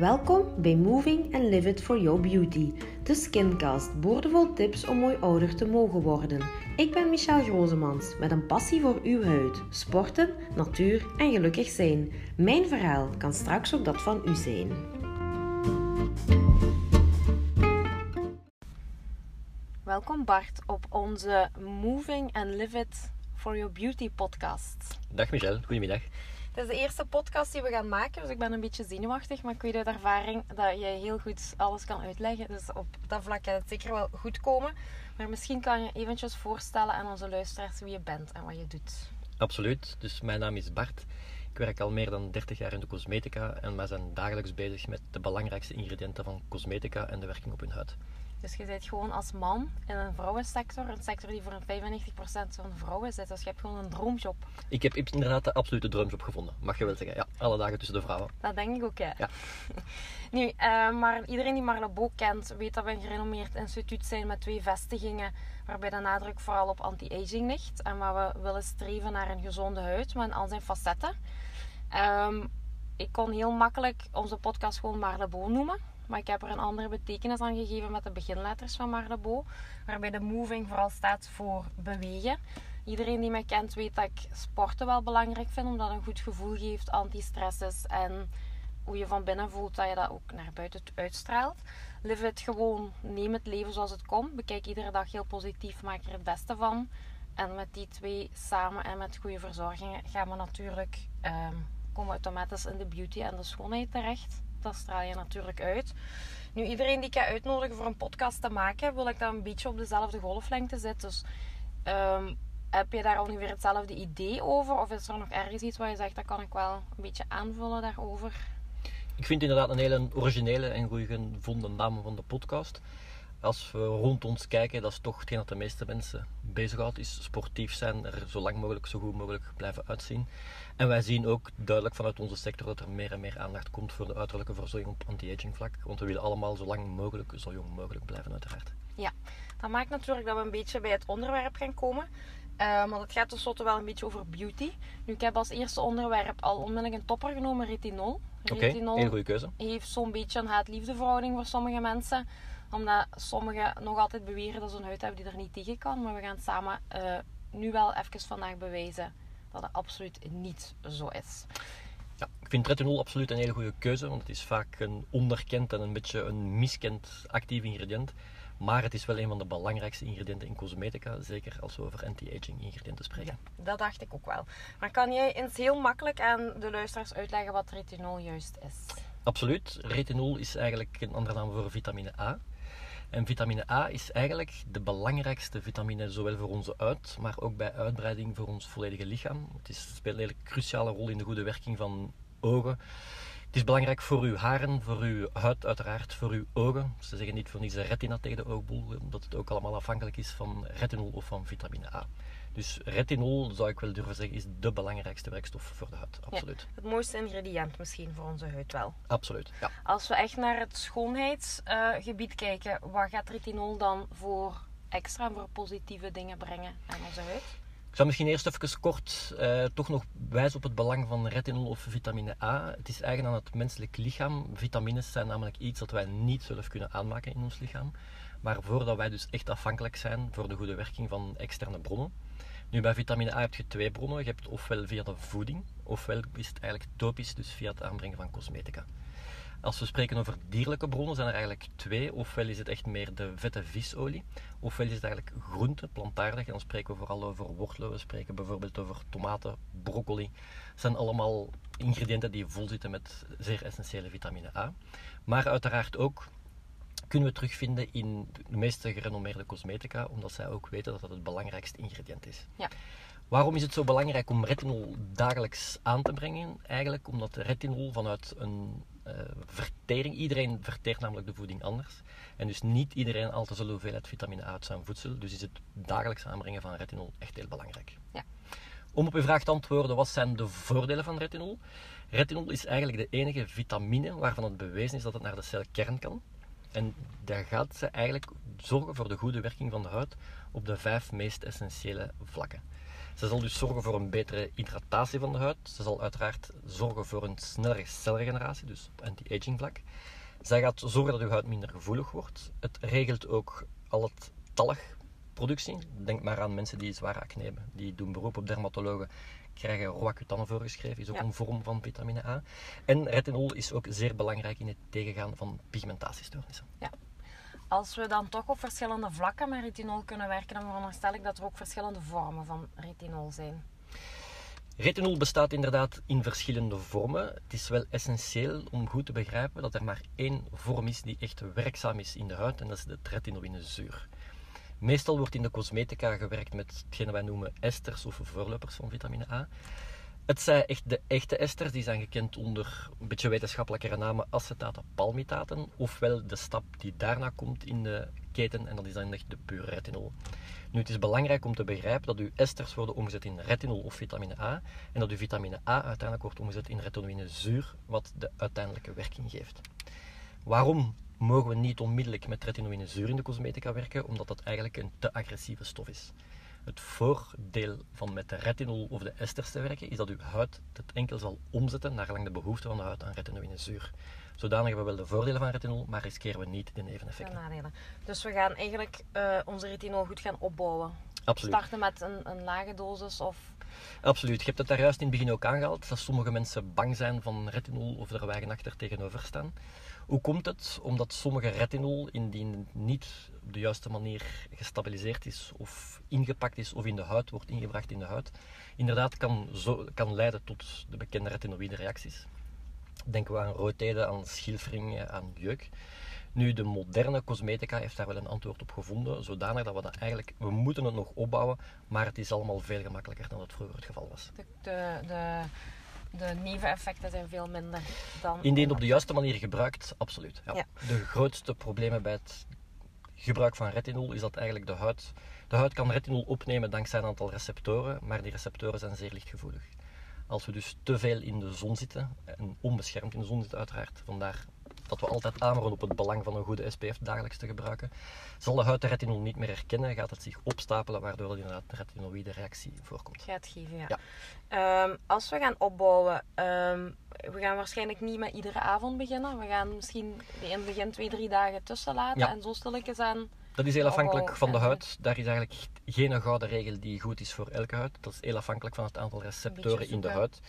Welkom bij Moving and Live It for Your Beauty, de Skincast, boordevol tips om mooi ouder te mogen worden. Ik ben Michelle Grozemans met een passie voor uw huid, sporten, natuur en gelukkig zijn. Mijn verhaal kan straks ook dat van u zijn. Welkom Bart op onze Moving and Live It for Your Beauty podcast. Dag Michelle, goedemiddag. Het is de eerste podcast die we gaan maken, dus ik ben een beetje zenuwachtig. Maar ik weet uit ervaring dat jij heel goed alles kan uitleggen. Dus op dat vlak gaat het zeker wel goed komen. Maar misschien kan je eventjes voorstellen aan onze luisteraars wie je bent en wat je doet. Absoluut. Dus mijn naam is Bart. Ik werk al meer dan 30 jaar in de cosmetica en wij zijn dagelijks bezig met de belangrijkste ingrediënten van cosmetica en de werking op hun huid. Dus je zit gewoon als man in een vrouwensector, een sector die voor een 95% van vrouwen zit. Dus je hebt gewoon een droomjob. Ik heb inderdaad de absolute droomjob gevonden, mag je wel zeggen. Ja, alle dagen tussen de vrouwen. Dat denk ik ook, ja. Ja. nu, uh, maar iedereen die Marlebo kent, weet dat we een gerenommeerd instituut zijn met twee vestigingen, waarbij de nadruk vooral op anti-aging ligt. En waar we willen streven naar een gezonde huid, maar in al zijn facetten. Um, ik kon heel makkelijk onze podcast gewoon Marlebo noemen. Maar ik heb er een andere betekenis aan gegeven met de beginletters van Marlebo. Waarbij de moving vooral staat voor bewegen. Iedereen die mij kent weet dat ik sporten wel belangrijk vind. Omdat het een goed gevoel geeft, anti-stress is. En hoe je van binnen voelt dat je dat ook naar buiten uitstraalt. Live het gewoon, neem het leven zoals het komt. Bekijk iedere dag heel positief, maak er het beste van. En met die twee samen en met goede verzorgingen gaan we natuurlijk... Um, komen automatisch in de beauty en de schoonheid terecht dat straal je natuurlijk uit. Nu, iedereen die ik ga uitnodigen voor een podcast te maken, wil ik dat een beetje op dezelfde golflengte zitten. Dus um, heb je daar ongeveer hetzelfde idee over? Of is er nog ergens iets waar je zegt, dat kan ik wel een beetje aanvullen daarover? Ik vind inderdaad een hele originele en goed gevonden naam van de podcast als we rond ons kijken, dat is toch hetgeen dat de meeste mensen bezighoudt, is sportief zijn, er zo lang mogelijk, zo goed mogelijk blijven uitzien. En wij zien ook duidelijk vanuit onze sector dat er meer en meer aandacht komt voor de uiterlijke verzorging op anti-aging vlak. Want we willen allemaal zo lang mogelijk, zo jong mogelijk blijven uiteraard. Ja, dat maakt natuurlijk dat we een beetje bij het onderwerp gaan komen. Uh, want het gaat tenslotte wel een beetje over beauty. Nu, ik heb als eerste onderwerp al onmiddellijk een topper genomen, retinol. Retinol okay, goede keuze. heeft zo'n beetje een haat-liefde verhouding voor sommige mensen omdat sommigen nog altijd beweren dat ze een huid hebben die er niet tegen kan. Maar we gaan samen uh, nu wel even vandaag bewijzen dat het absoluut niet zo is. Ja, ik vind retinol absoluut een hele goede keuze, want het is vaak een onderkend en een beetje een miskend actief ingrediënt. Maar het is wel een van de belangrijkste ingrediënten in cosmetica, zeker als we over anti-aging ingrediënten spreken. Ja, dat dacht ik ook wel. Maar kan jij eens heel makkelijk aan de luisteraars uitleggen wat retinol juist is? Absoluut. Retinol is eigenlijk een andere naam voor vitamine A. En vitamine A is eigenlijk de belangrijkste vitamine, zowel voor onze huid, maar ook bij uitbreiding voor ons volledige lichaam. Het is, speelt een hele cruciale rol in de goede werking van ogen. Het is belangrijk voor uw haren, voor uw huid uiteraard, voor uw ogen. Ze zeggen niet voor niets retina tegen de oogboel, omdat het ook allemaal afhankelijk is van retinol of van vitamine A. Dus retinol, zou ik wel durven zeggen, is de belangrijkste werkstof voor de huid. Absoluut. het mooiste ingrediënt misschien voor onze huid wel. Absoluut, ja. Als we echt naar het schoonheidsgebied kijken, wat gaat retinol dan voor extra, voor positieve dingen brengen aan onze huid? Ik zou misschien eerst even kort eh, toch nog wijzen op het belang van retinol of vitamine A. Het is eigen aan het menselijk lichaam. Vitamines zijn namelijk iets dat wij niet zelf kunnen aanmaken in ons lichaam. Maar voordat wij dus echt afhankelijk zijn voor de goede werking van externe bronnen. Nu, bij vitamine A heb je twee bronnen. Je hebt ofwel via de voeding, ofwel is het eigenlijk topisch, dus via het aanbrengen van cosmetica. Als we spreken over dierlijke bronnen, zijn er eigenlijk twee. Ofwel is het echt meer de vette visolie, ofwel is het eigenlijk groente, plantaardig. En dan spreken we vooral over wortelen. We spreken bijvoorbeeld over tomaten, broccoli. Dat zijn allemaal ingrediënten die vol zitten met zeer essentiële vitamine A. Maar uiteraard ook kunnen we terugvinden in de meeste gerenommeerde cosmetica, omdat zij ook weten dat dat het belangrijkste ingrediënt is. Ja. Waarom is het zo belangrijk om retinol dagelijks aan te brengen? Eigenlijk omdat retinol vanuit een uh, vertering, iedereen verteert namelijk de voeding anders. En dus niet iedereen al te veel hoeveelheid vitamine A uit zijn voedsel. Dus is het dagelijks aanbrengen van retinol echt heel belangrijk. Ja. Om op uw vraag te antwoorden, wat zijn de voordelen van retinol? Retinol is eigenlijk de enige vitamine waarvan het bewezen is dat het naar de celkern kan. En daar gaat ze eigenlijk zorgen voor de goede werking van de huid op de vijf meest essentiële vlakken. Ze zal dus zorgen voor een betere hydratatie van de huid. Ze zal uiteraard zorgen voor een snellere celregeneratie, dus op anti-aging vlak. Zij gaat zorgen dat uw huid minder gevoelig wordt. Het regelt ook al het talgproductie. Denk maar aan mensen die zwaar acne hebben. Die doen beroep op dermatologen, krijgen Roacutan voorgeschreven. Is ook Ja. een vorm van vitamine A. En retinol is ook zeer belangrijk in het tegengaan van pigmentatiestoornissen. Als we dan toch op verschillende vlakken met retinol kunnen werken, dan veronderstel ik dat er ook verschillende vormen van retinol zijn. Retinol bestaat inderdaad in verschillende vormen. Het is wel essentieel om goed te begrijpen dat er maar één vorm is die echt werkzaam is in de huid en dat is het retinoïnezuur. Meestal wordt in de cosmetica gewerkt met hetgene wij noemen esters of voorlopers van vitamine A. Het zijn echt de echte esters, die zijn gekend onder een beetje wetenschappelijkere namen acetaten palmitaten, ofwel de stap die daarna komt in de keten en dat is dan echt de pure retinol. Nu, het is belangrijk om te begrijpen dat uw esters worden omgezet in retinol of vitamine A en dat uw vitamine A uiteindelijk wordt omgezet in retinoïnezuur, wat de uiteindelijke werking geeft. Waarom mogen we niet onmiddellijk met retinoïnezuur in de cosmetica werken? Omdat dat eigenlijk een te agressieve stof is. Het voordeel van met de retinol of de esters te werken is dat uw huid het enkel zal omzetten naar gelang de behoefte van de huid aan retinoïnezuur. Zodanig hebben we wel de voordelen van retinol, maar riskeren we niet de De neveneffecten. nadelen. Dus we gaan eigenlijk eh, onze retinol goed gaan opbouwen. Absoluut. Starten met een, een lage dosis of Absoluut. Je hebt het daar juist in het begin ook aangehaald, dat sommige mensen bang zijn van retinol of er weigenachter tegenover staan. Hoe komt het? Omdat sommige retinol, indien niet op de juiste manier gestabiliseerd is of ingepakt is of in de huid wordt ingebracht in de huid, inderdaad kan, zo, kan leiden tot de bekende retinoïde reacties. Denken we aan roodheden, aan schilfering, aan jeuk. Nu, de moderne cosmetica heeft daar wel een antwoord op gevonden, zodanig dat we dat eigenlijk, we moeten het nog opbouwen, maar het is allemaal veel gemakkelijker dan het vroeger het geval was. de, de, de neveneffecten zijn veel minder dan... Indien op de juiste manier gebruikt, absoluut. Ja. Ja. De grootste problemen bij het gebruik van retinol is dat eigenlijk de huid... De huid kan retinol opnemen dankzij een aantal receptoren, maar die receptoren zijn zeer lichtgevoelig. Als we dus te veel in de zon zitten, en onbeschermd in de zon zitten uiteraard, vandaar dat we altijd aanhoren op het belang van een goede SPF dagelijks te gebruiken, zal de huid de retinol niet meer herkennen, gaat het zich opstapelen, waardoor er inderdaad een retinoïde reactie voorkomt. gaat geven, ja. Ja. Ehm, als we gaan opbouwen, ehm, we gaan waarschijnlijk niet met iedere avond beginnen. We gaan misschien in het begin twee, drie dagen tussen laten Ja. en zo stilletjes aan. Dat is heel De afhankelijk van de huid. Daar is eigenlijk geen gouden regel die goed is voor elke huid. Dat is heel afhankelijk van het aantal receptoren in de huid.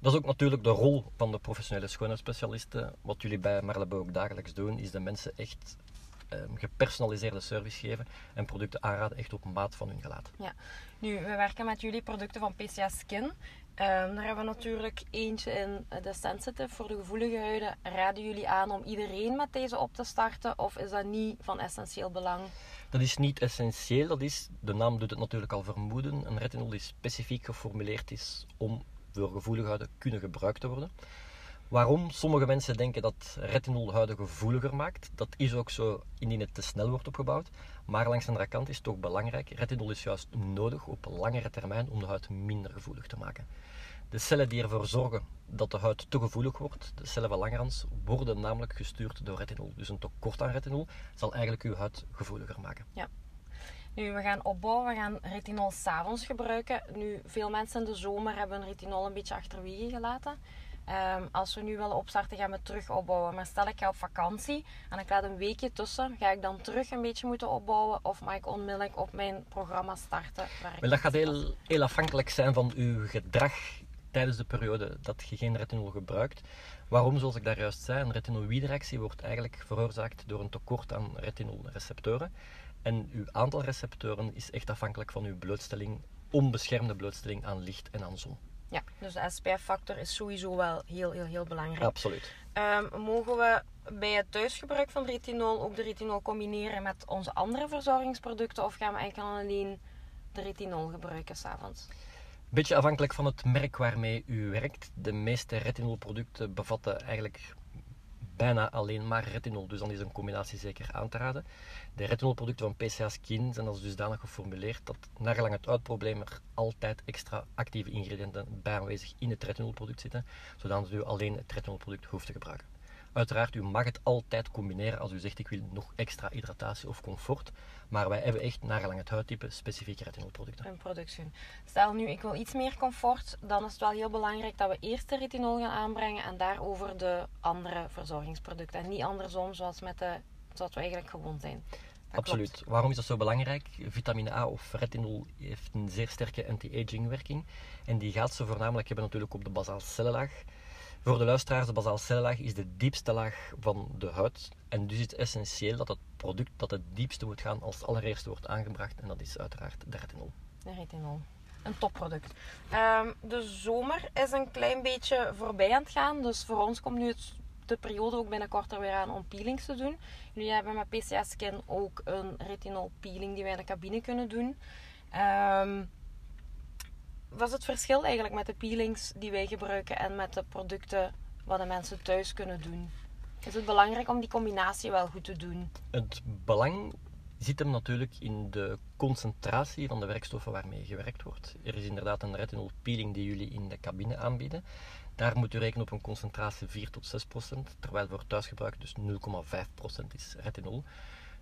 Dat is ook natuurlijk de rol van de professionele schoonheidsspecialisten. Wat jullie bij Marlebo ook dagelijks doen, is de mensen echt ehm, gepersonaliseerde service geven en producten aanraden echt op maat van hun gelaat. Nu, we werken met jullie producten van PCA Skin. Ehm, daar hebben we natuurlijk eentje in de sensitive voor de gevoelige huiden. Raden jullie aan om iedereen met deze op te starten of is dat niet van essentieel belang? Dat is niet essentieel, dat is, de naam doet het natuurlijk al vermoeden, een retinol die specifiek geformuleerd is om voor huiden kunnen gebruikt worden. Waarom sommige mensen denken dat retinol huiden gevoeliger maakt, dat is ook zo indien het te snel wordt opgebouwd. Maar langs de andere kant is het toch belangrijk, retinol is juist nodig op langere termijn om de huid minder gevoelig te maken. De cellen die ervoor zorgen dat de huid te gevoelig wordt, de cellen van Langerhans, worden namelijk gestuurd door retinol. Dus een tekort aan retinol zal eigenlijk uw huid gevoeliger maken. Nu, we gaan opbouwen, we gaan retinol s'avonds gebruiken. Nu, veel mensen in de zomer hebben retinol een beetje achterwege gelaten. Ehm, als we nu willen opstarten, gaan we terug opbouwen. Maar stel ik ga op vakantie en ik laat een weekje tussen, ga ik dan terug een beetje moeten opbouwen? Of mag ik onmiddellijk op mijn programma starten? Wel, dat gaat heel, heel afhankelijk zijn van uw gedrag tijdens de periode dat je geen retinol gebruikt. Waarom, zoals ik daar juist zei, een retinoïde-reactie wordt eigenlijk veroorzaakt door een tekort aan retinolreceptoren. En uw aantal receptoren is echt afhankelijk van uw blootstelling, onbeschermde blootstelling aan licht en aan zon. Ja, dus de SPF-factor is sowieso wel heel, heel, heel belangrijk. Absoluut. Ehm, mogen we bij het thuisgebruik van retinol ook de retinol combineren met onze andere verzorgingsproducten? Of gaan we enkel en alleen de retinol gebruiken s'avonds? Beetje afhankelijk van het merk waarmee u werkt. De meeste retinolproducten bevatten eigenlijk bijna alleen maar retinol, dus dan is een combinatie zeker aan te raden. De retinolproducten van PCA Skin zijn als dusdanig geformuleerd dat naar gelang het huidprobleem er altijd extra actieve ingrediënten bij aanwezig in het retinolproduct zitten, zodat u alleen het retinolproduct hoeft te gebruiken. Uiteraard, u mag het altijd combineren als u zegt ik wil nog extra hydratatie of comfort. Maar wij hebben echt, naar gelang het huidtype, specifieke retinolproducten. Een productie. Stel nu, ik wil iets meer comfort, dan is het wel heel belangrijk dat we eerst de retinol gaan aanbrengen en daarover de andere verzorgingsproducten. En niet andersom, zoals, met de, zoals we eigenlijk gewoon zijn. Dat Absoluut. klopt. Waarom is dat zo belangrijk? Vitamine A of retinol heeft een zeer sterke anti-aging werking. En die gaat ze voornamelijk hebben natuurlijk op de basaalcellenlaag. Voor de luisteraars, de basaalcellenlaag is de diepste laag van de huid. En dus is het essentieel dat het product dat het diepste moet gaan als allereerste wordt aangebracht. En dat is uiteraard de retinol. De retinol. Een topproduct. Ehm, de zomer is een klein beetje voorbij aan het gaan. Dus voor ons komt nu het, de periode ook binnenkort er weer aan om peelings te doen. Jullie hebben met PCA Skin ook een retinol peeling die wij in de cabine kunnen doen. Ehm, wat is het verschil eigenlijk met de peelings die wij gebruiken en met de producten wat de mensen thuis kunnen doen? Is het belangrijk om die combinatie wel goed te doen? Het belang zit hem natuurlijk in de concentratie van de werkstoffen waarmee gewerkt wordt. Er is inderdaad een retinol peeling die jullie in de cabine aanbieden. Daar moet u rekenen op een concentratie 4 tot 6 procent, terwijl voor thuisgebruik dus 0,5 procent is retinol.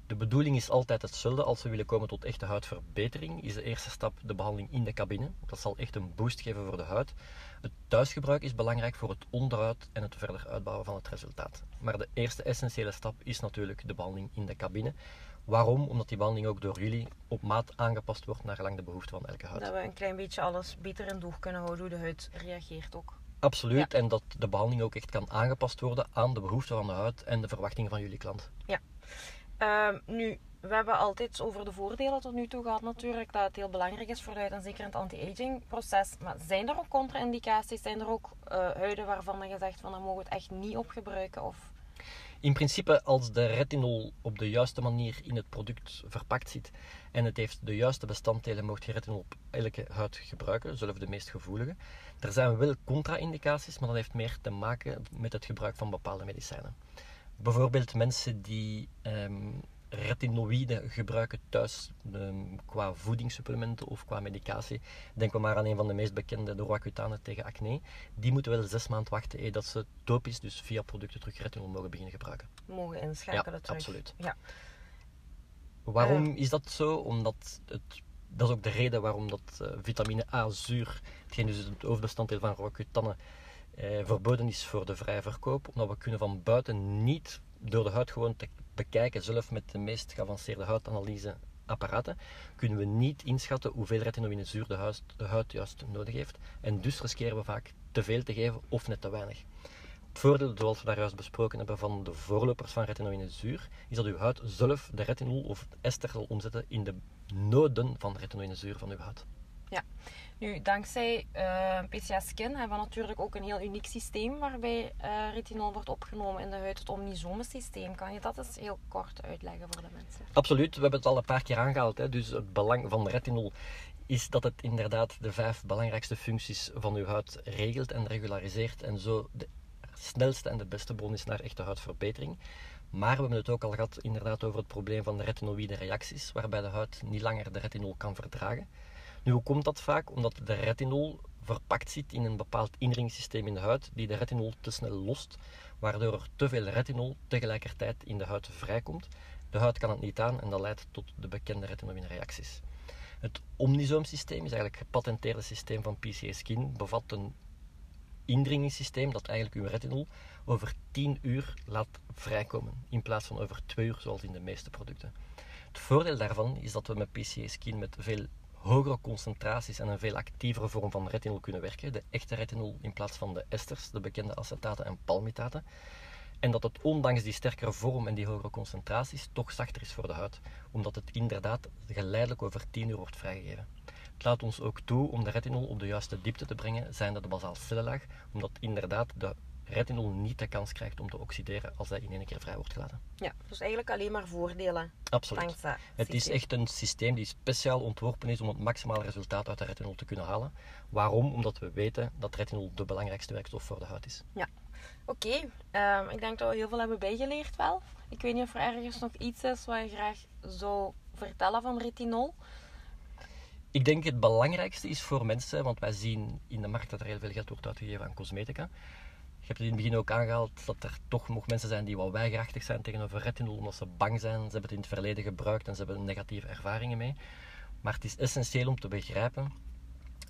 De bedoeling is altijd hetzelfde. Als we willen komen tot echte huidverbetering, is de eerste stap de behandeling in de cabine. Dat zal echt een boost geven voor de huid. Het thuisgebruik is belangrijk voor het onderhoud en het verder uitbouwen van het resultaat. Maar de eerste essentiële stap is natuurlijk de behandeling in de cabine. Waarom? Omdat die behandeling ook door jullie op maat aangepast wordt naar gelang de behoefte van elke huid. Dat we een klein beetje alles beter in doog kunnen houden hoe de huid reageert ook. Absoluut. En dat de behandeling ook echt kan aangepast worden aan de behoeften van de huid en de verwachtingen van jullie klant. Ehm, nu, we hebben altijd over de voordelen tot nu toe gehad natuurlijk, dat het heel belangrijk is voor huid en zeker in het anti-aging proces. Maar zijn er ook contra-indicaties? Zijn er ook eh, huiden waarvan je zegt van daar mogen we het echt niet op gebruiken? Of... In principe, als de retinol op de juiste manier in het product verpakt zit en het heeft de juiste bestanddelen, mocht je retinol op elke huid gebruiken, zelfs de meest gevoelige. Er zijn wel contra-indicaties, maar dat heeft meer te maken met het gebruik van bepaalde medicijnen. Bijvoorbeeld mensen die ehm, retinoïden gebruiken thuis ehm, qua voedingssupplementen of qua medicatie. Denk maar aan een van de meest bekende, de Roaccutane tegen acne. Die moeten wel zes maanden wachten eer dat ze topisch, dus via producten terug retinol mogen beginnen gebruiken. Mogen inschakelen Ja, terug. absoluut. Ja. Waarom Eh. is dat zo? Omdat het, dat is ook de reden waarom dat eh, vitamine A zuur, hetgeen dus het hoofdbestanddeel van Roaccutane, eh, verboden is voor de vrije verkoop. Omdat we kunnen van buiten niet door de huid gewoon te bekijken, zelf met de meest geavanceerde huidanalyseapparaten, kunnen we niet inschatten hoeveel retinoïnezuur de huid, de huid juist nodig heeft. En dus riskeren we vaak te veel te geven of net te weinig. Het voordeel, zoals we daar juist besproken hebben, van de voorlopers van retinoïnezuur, is dat uw huid zelf de retinol of ester zal omzetten in de noden van retinoïnezuur van uw huid. Nu, dankzij eh, PCA Skin hebben we natuurlijk ook een heel uniek systeem waarbij eh, retinol wordt opgenomen in de huid, het omnisome systeem. Kan je dat eens heel kort uitleggen voor de mensen? Absoluut, we hebben het al een paar keer aangehaald. Hè. Dus het belang van retinol is dat het inderdaad de vijf belangrijkste functies van uw huid regelt en regulariseert. En zo de snelste en de beste bron is naar echte huidverbetering. Maar we hebben het ook al gehad inderdaad over het probleem van de retinoïde reacties, waarbij de huid niet langer de retinol kan verdragen. Nu, hoe komt dat vaak? Omdat de retinol verpakt zit in een bepaald inringsysteem in de huid die de retinol te snel lost, waardoor er te veel retinol tegelijkertijd in de huid vrijkomt. De huid kan het niet aan en dat leidt tot de bekende reacties. Het omnisoomsysteem is eigenlijk het gepatenteerde systeem van PCA Skin, bevat een indringingssysteem dat eigenlijk uw retinol over 10 uur laat vrijkomen, in plaats van over 2 uur zoals in de meeste producten. Het voordeel daarvan is dat we met PCA Skin met veel hogere concentraties en een veel actievere vorm van retinol kunnen werken, de echte retinol in plaats van de esters, de bekende acetaten en palmitaten. En dat het ondanks die sterkere vorm en die hogere concentraties toch zachter is voor de huid, omdat het inderdaad geleidelijk over 10 uur wordt vrijgegeven. Het laat ons ook toe om de retinol op de juiste diepte te brengen, zijnde de basaalcellenlaag, omdat inderdaad de retinol niet de kans krijgt om te oxideren als hij in één keer vrij wordt gelaten. Ja, dus eigenlijk alleen maar voordelen Absoluut. Het is echt een systeem die speciaal ontworpen is om het maximale resultaat uit de retinol te kunnen halen. Waarom? Omdat we weten dat retinol de belangrijkste werkstof voor de huid is. Oké, ehm, ik denk dat we heel veel hebben bijgeleerd wel. Ik weet niet of er ergens nog iets is wat je graag zou vertellen van retinol. Ik denk het belangrijkste is voor mensen, want wij zien in de markt dat er heel veel geld wordt uitgegeven aan cosmetica. Hebt het in het begin ook aangehaald dat er toch nog mensen zijn die wat weigerachtig zijn tegenover retinol, omdat ze bang zijn. Ze hebben het in het verleden gebruikt en ze hebben negatieve ervaringen mee. Maar het is essentieel om te begrijpen,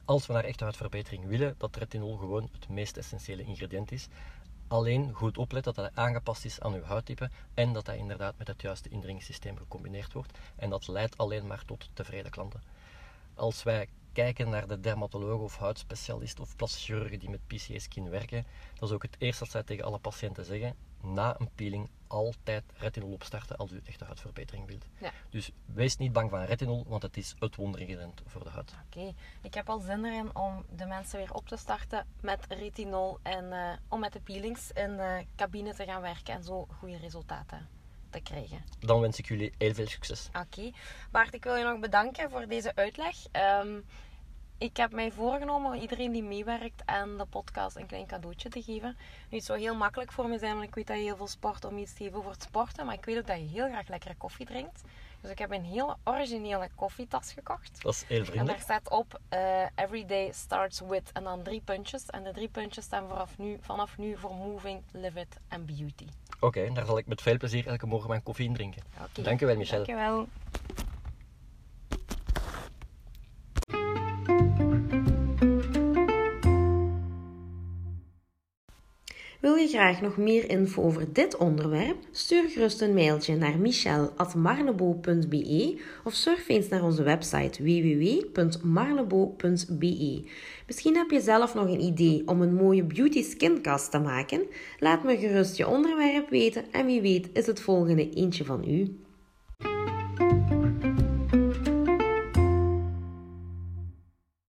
als we naar echte huidverbetering willen, dat retinol gewoon het meest essentiële ingrediënt is. Alleen goed opletten dat hij aangepast is aan uw huidtype en dat hij inderdaad met het juiste indringingssysteem gecombineerd wordt. En dat leidt alleen maar tot tevreden klanten. Als wij kijken naar de dermatoloog of huidspecialist of plastische chirurgen die met PCA skin werken, dat is ook het eerste dat zij tegen alle patiënten zeggen. Na een peeling altijd retinol opstarten als u echte huidverbetering wilt. Ja. Dus wees niet bang van retinol, want het is het wonderingrediënt voor de huid. Oké, ik heb al zin erin om de mensen weer op te starten met retinol en eh, om met de peelings in de cabine te gaan werken en zo goede resultaten te krijgen. Dan wens ik jullie heel veel succes. Oké, Bart, ik wil je nog bedanken voor deze uitleg. Ehm, ik heb mij voorgenomen om iedereen die meewerkt aan de podcast een klein cadeautje te geven. Nu, het zou heel makkelijk voor me zijn, want ik weet dat je heel veel sport om iets te geven voor het sporten. Maar ik weet ook dat je heel graag lekkere koffie drinkt. Dus ik heb een hele originele koffietas gekocht. Dat is heel En daar vriendelijk. staat op eh, Every day starts with en dan drie puntjes. En de drie puntjes staan vanaf nu, vanaf nu voor moving, live it en beauty. Oké, daar zal ik met veel plezier elke morgen mijn koffie in drinken. Oké. Dankjewel, Michel. Dankjewel. Wil je graag nog meer info over dit onderwerp? Stuur gerust een mailtje naar michel.marlebo.be of surf eens naar onze website www.marlebo.be. Misschien heb je zelf nog een idee om een mooie beauty skincast te maken? Laat me gerust je onderwerp weten en wie weet is het volgende eentje van u.